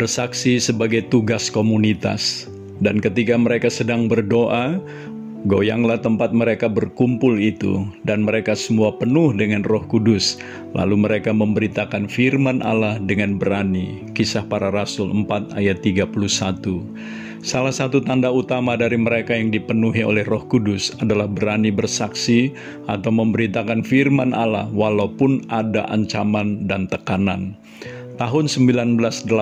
bersaksi sebagai tugas komunitas. Dan ketika mereka sedang berdoa, goyanglah tempat mereka berkumpul itu, dan mereka semua penuh dengan roh kudus. Lalu mereka memberitakan firman Allah dengan berani. Kisah para Rasul 4 ayat 31. Salah satu tanda utama dari mereka yang dipenuhi oleh Roh Kudus adalah berani bersaksi atau memberitakan firman Allah walaupun ada ancaman dan tekanan. Tahun 1982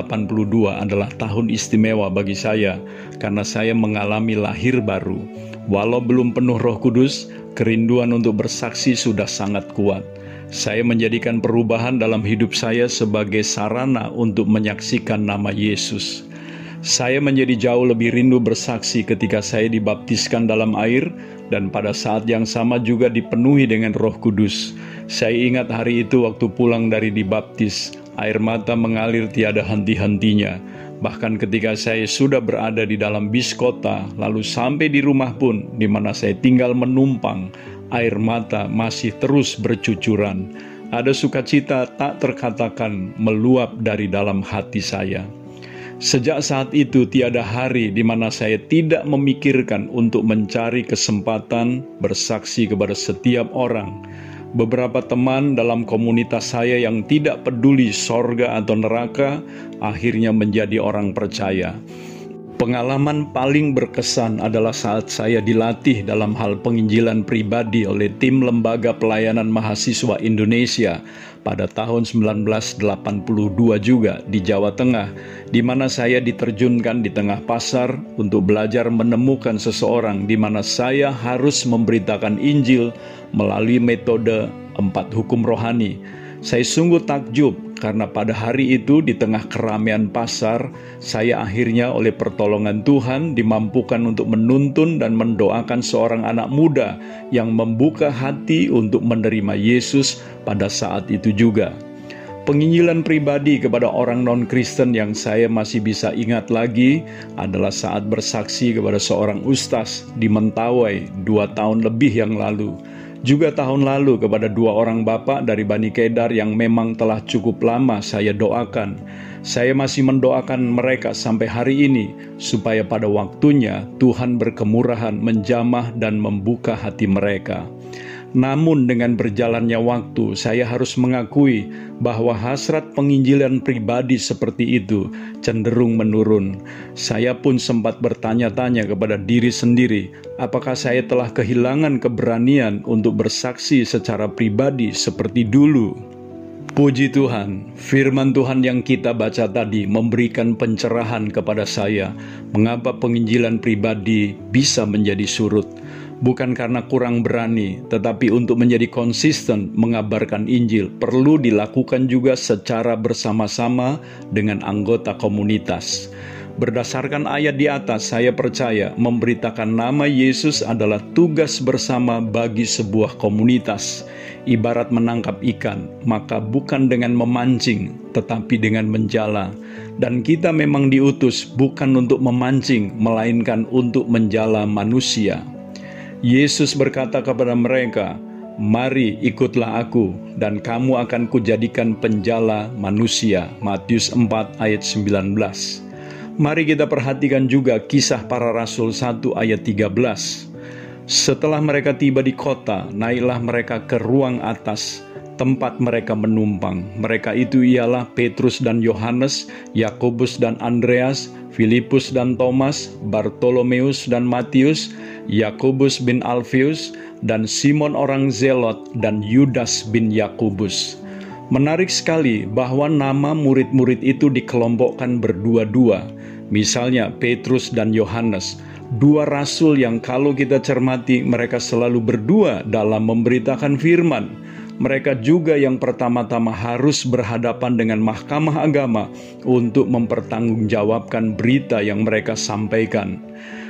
adalah tahun istimewa bagi saya karena saya mengalami lahir baru. Walau belum penuh Roh Kudus, kerinduan untuk bersaksi sudah sangat kuat. Saya menjadikan perubahan dalam hidup saya sebagai sarana untuk menyaksikan nama Yesus. Saya menjadi jauh lebih rindu bersaksi ketika saya dibaptiskan dalam air dan pada saat yang sama juga dipenuhi dengan Roh Kudus. Saya ingat hari itu waktu pulang dari dibaptis, air mata mengalir tiada henti-hentinya. Bahkan ketika saya sudah berada di dalam bis kota, lalu sampai di rumah pun, di mana saya tinggal menumpang, air mata masih terus bercucuran. Ada sukacita tak terkatakan meluap dari dalam hati saya. Sejak saat itu, tiada hari di mana saya tidak memikirkan untuk mencari kesempatan bersaksi kepada setiap orang. Beberapa teman dalam komunitas saya yang tidak peduli sorga atau neraka akhirnya menjadi orang percaya. Pengalaman paling berkesan adalah saat saya dilatih dalam hal penginjilan pribadi oleh tim Lembaga Pelayanan Mahasiswa Indonesia pada tahun 1982 juga di Jawa Tengah, di mana saya diterjunkan di tengah pasar untuk belajar menemukan seseorang di mana saya harus memberitakan Injil melalui metode empat hukum rohani. Saya sungguh takjub karena pada hari itu di tengah keramaian pasar, saya akhirnya oleh pertolongan Tuhan dimampukan untuk menuntun dan mendoakan seorang anak muda yang membuka hati untuk menerima Yesus pada saat itu juga. Penginjilan pribadi kepada orang non-Kristen yang saya masih bisa ingat lagi adalah saat bersaksi kepada seorang ustaz di Mentawai dua tahun lebih yang lalu juga tahun lalu kepada dua orang bapak dari Bani Kedar yang memang telah cukup lama saya doakan. Saya masih mendoakan mereka sampai hari ini supaya pada waktunya Tuhan berkemurahan menjamah dan membuka hati mereka. Namun dengan berjalannya waktu, saya harus mengakui bahwa hasrat penginjilan pribadi seperti itu cenderung menurun. Saya pun sempat bertanya-tanya kepada diri sendiri, apakah saya telah kehilangan keberanian untuk bersaksi secara pribadi seperti dulu? Puji Tuhan, firman Tuhan yang kita baca tadi memberikan pencerahan kepada saya mengapa penginjilan pribadi bisa menjadi surut bukan karena kurang berani, tetapi untuk menjadi konsisten mengabarkan Injil perlu dilakukan juga secara bersama-sama dengan anggota komunitas. Berdasarkan ayat di atas, saya percaya memberitakan nama Yesus adalah tugas bersama bagi sebuah komunitas. Ibarat menangkap ikan, maka bukan dengan memancing, tetapi dengan menjala. Dan kita memang diutus bukan untuk memancing, melainkan untuk menjala manusia. Yesus berkata kepada mereka, Mari ikutlah aku dan kamu akan kujadikan penjala manusia. Matius 4 ayat 19 Mari kita perhatikan juga kisah para rasul 1 ayat 13 Setelah mereka tiba di kota, naiklah mereka ke ruang atas tempat mereka menumpang. Mereka itu ialah Petrus dan Yohanes, Yakobus dan Andreas, Filipus dan Thomas, Bartolomeus dan Matius, Yakobus bin Alfius, dan Simon orang Zelot dan Yudas bin Yakobus. Menarik sekali bahwa nama murid-murid itu dikelompokkan berdua-dua. Misalnya Petrus dan Yohanes, dua rasul yang kalau kita cermati mereka selalu berdua dalam memberitakan firman mereka juga yang pertama-tama harus berhadapan dengan mahkamah agama untuk mempertanggungjawabkan berita yang mereka sampaikan.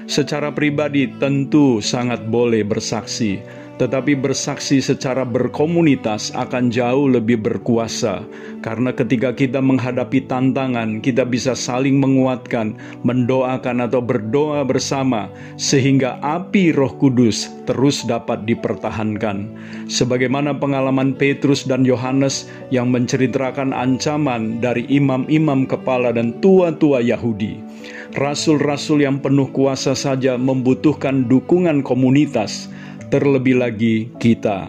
Secara pribadi tentu sangat boleh bersaksi, tetapi bersaksi secara berkomunitas akan jauh lebih berkuasa. Karena ketika kita menghadapi tantangan, kita bisa saling menguatkan, mendoakan atau berdoa bersama sehingga api Roh Kudus terus dapat dipertahankan. Sebagaimana pengalaman Petrus dan Yohanes yang menceritakan ancaman dari imam-imam kepala dan tua-tua Yahudi. Rasul-rasul yang penuh kuasa saja membutuhkan dukungan komunitas terlebih lagi kita.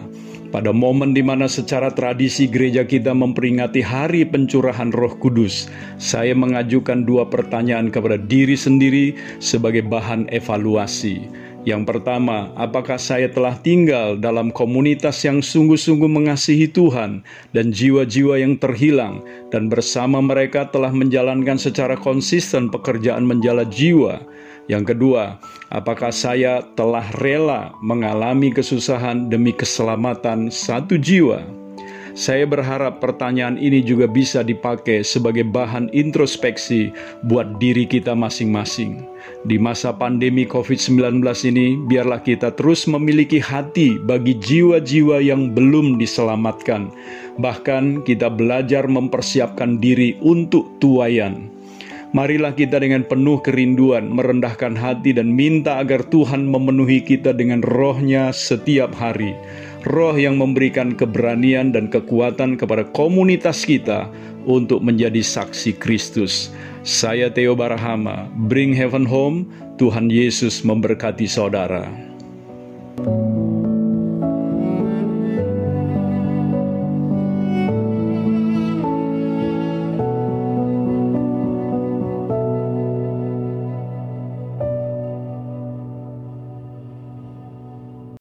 Pada momen di mana secara tradisi gereja kita memperingati hari pencurahan Roh Kudus, saya mengajukan dua pertanyaan kepada diri sendiri sebagai bahan evaluasi. Yang pertama, apakah saya telah tinggal dalam komunitas yang sungguh-sungguh mengasihi Tuhan dan jiwa-jiwa yang terhilang, dan bersama mereka telah menjalankan secara konsisten pekerjaan menjala jiwa? Yang kedua, apakah saya telah rela mengalami kesusahan demi keselamatan satu jiwa? Saya berharap pertanyaan ini juga bisa dipakai sebagai bahan introspeksi buat diri kita masing-masing. Di masa pandemi COVID-19 ini, biarlah kita terus memiliki hati bagi jiwa-jiwa yang belum diselamatkan. Bahkan kita belajar mempersiapkan diri untuk tuayan Marilah kita dengan penuh kerinduan merendahkan hati dan minta agar Tuhan memenuhi kita dengan rohnya setiap hari. Roh yang memberikan keberanian dan kekuatan kepada komunitas kita untuk menjadi saksi Kristus. Saya Theo Barahama, Bring Heaven Home, Tuhan Yesus memberkati saudara. thank you